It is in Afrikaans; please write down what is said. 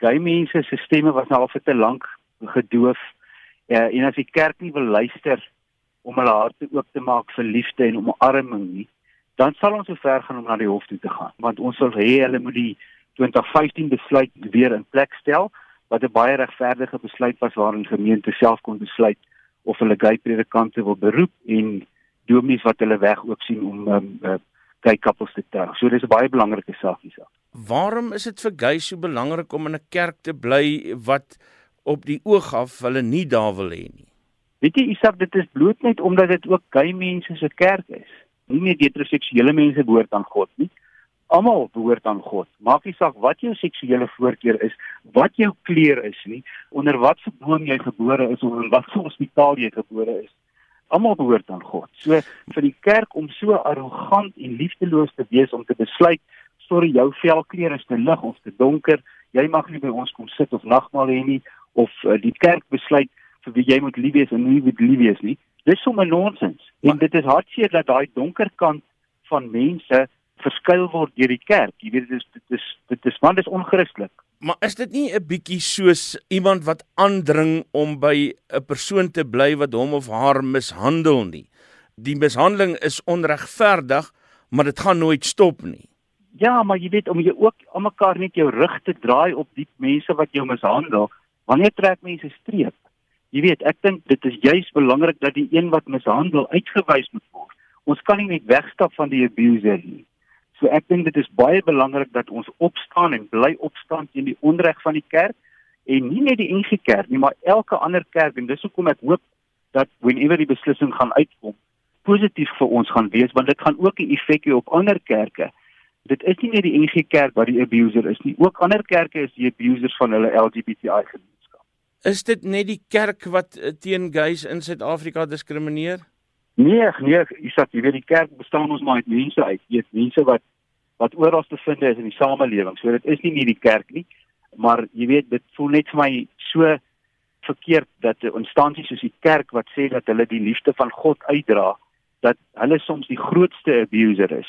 gay mense se stemme was nou al vir te lank gedoof. Uh, en as die kerk nie wil luister om hulle harte oop te maak vir liefde en omarming nie, dan sal ons so ver gaan om na die hof toe te gaan, want ons wil hê hulle moet die 2015 besluit weer in plek stel wat 'n baie regverdige besluit was waarin gemeente self kon besluit of hulle gay predikante wil beroep en dominees wat hulle weg oop sien om um, uh, gay couples te trou. So dis 'n baie belangrike saak hierso. Waarom is dit vir gay so belangrik om in 'n kerk te bly wat op die oog af hulle nie daar wil hê nie? Weet jy Isak, dit is bloot net omdat dit ook gay mense se kerk is. Nie net heteroseksuele mense behoort aan God nie. Almal behoort aan God. Maak nie saak wat jou seksuele voorkeur is, wat jou kleur is nie, onder wat se boom jy gebore is of in watter hospitaal jy gebore is. Almal behoort aan God. So vir die kerk om so arrogant en liefdeloos te wees om te besluit, sorry, jou velkleur is te lig of te donker, jy mag nie by ons kom sit of nagmaal hê nie of uh, die kerk besluit vir wie jy moet lief wees en nie moet lief wees nie. Dis sommer nonsens. En dit is hartseer dat daai donker kant van mense verskuil word deur die kerk. Jy weet dit is dit is dit is man dis onchristelik. Maar is dit nie 'n bietjie soos iemand wat aandring om by 'n persoon te bly wat hom of haar mishandel nie? Die mishandeling is onregverdig, maar dit gaan nooit stop nie. Ja, maar jy weet om jy ook aan mekaar net jou rug te draai op die mense wat jou mishandel, wanneer trek mense streep? Jy weet, ek dink dit is juis belangrik dat die een wat mishandel uitgewys moet word. Ons kan nie net wegstap van die abuser nie. So ek dink dit is baie belangrik dat ons opstaan en bly opstaan teen die onreg van die kerk en nie net die NG Kerk nie, maar elke ander kerk en dis hoekom ek hoop dat whenever die beslissing gaan uitkom, positief vir ons gaan wees want dit gaan ook 'n effek hê op ander kerke. Dit is nie net die NG Kerk wat die abuser is nie, ook ander kerke is die abusers van hulle LGBTI gemeenskap. Is dit net die kerk wat eh, teen gays in Suid-Afrika diskrimineer? Nee, nee, Isak, jy weet die kerk bestaan ons maar uit mense uit, weet mense wat wat oral te vind is in die samelewing. So dit is nie net die kerk nie, maar jy weet dit voel net vir my so verkeerd dat 'n instansie soos die kerk wat sê dat hulle die liefde van God uitdra, dat hulle soms die grootste abuser is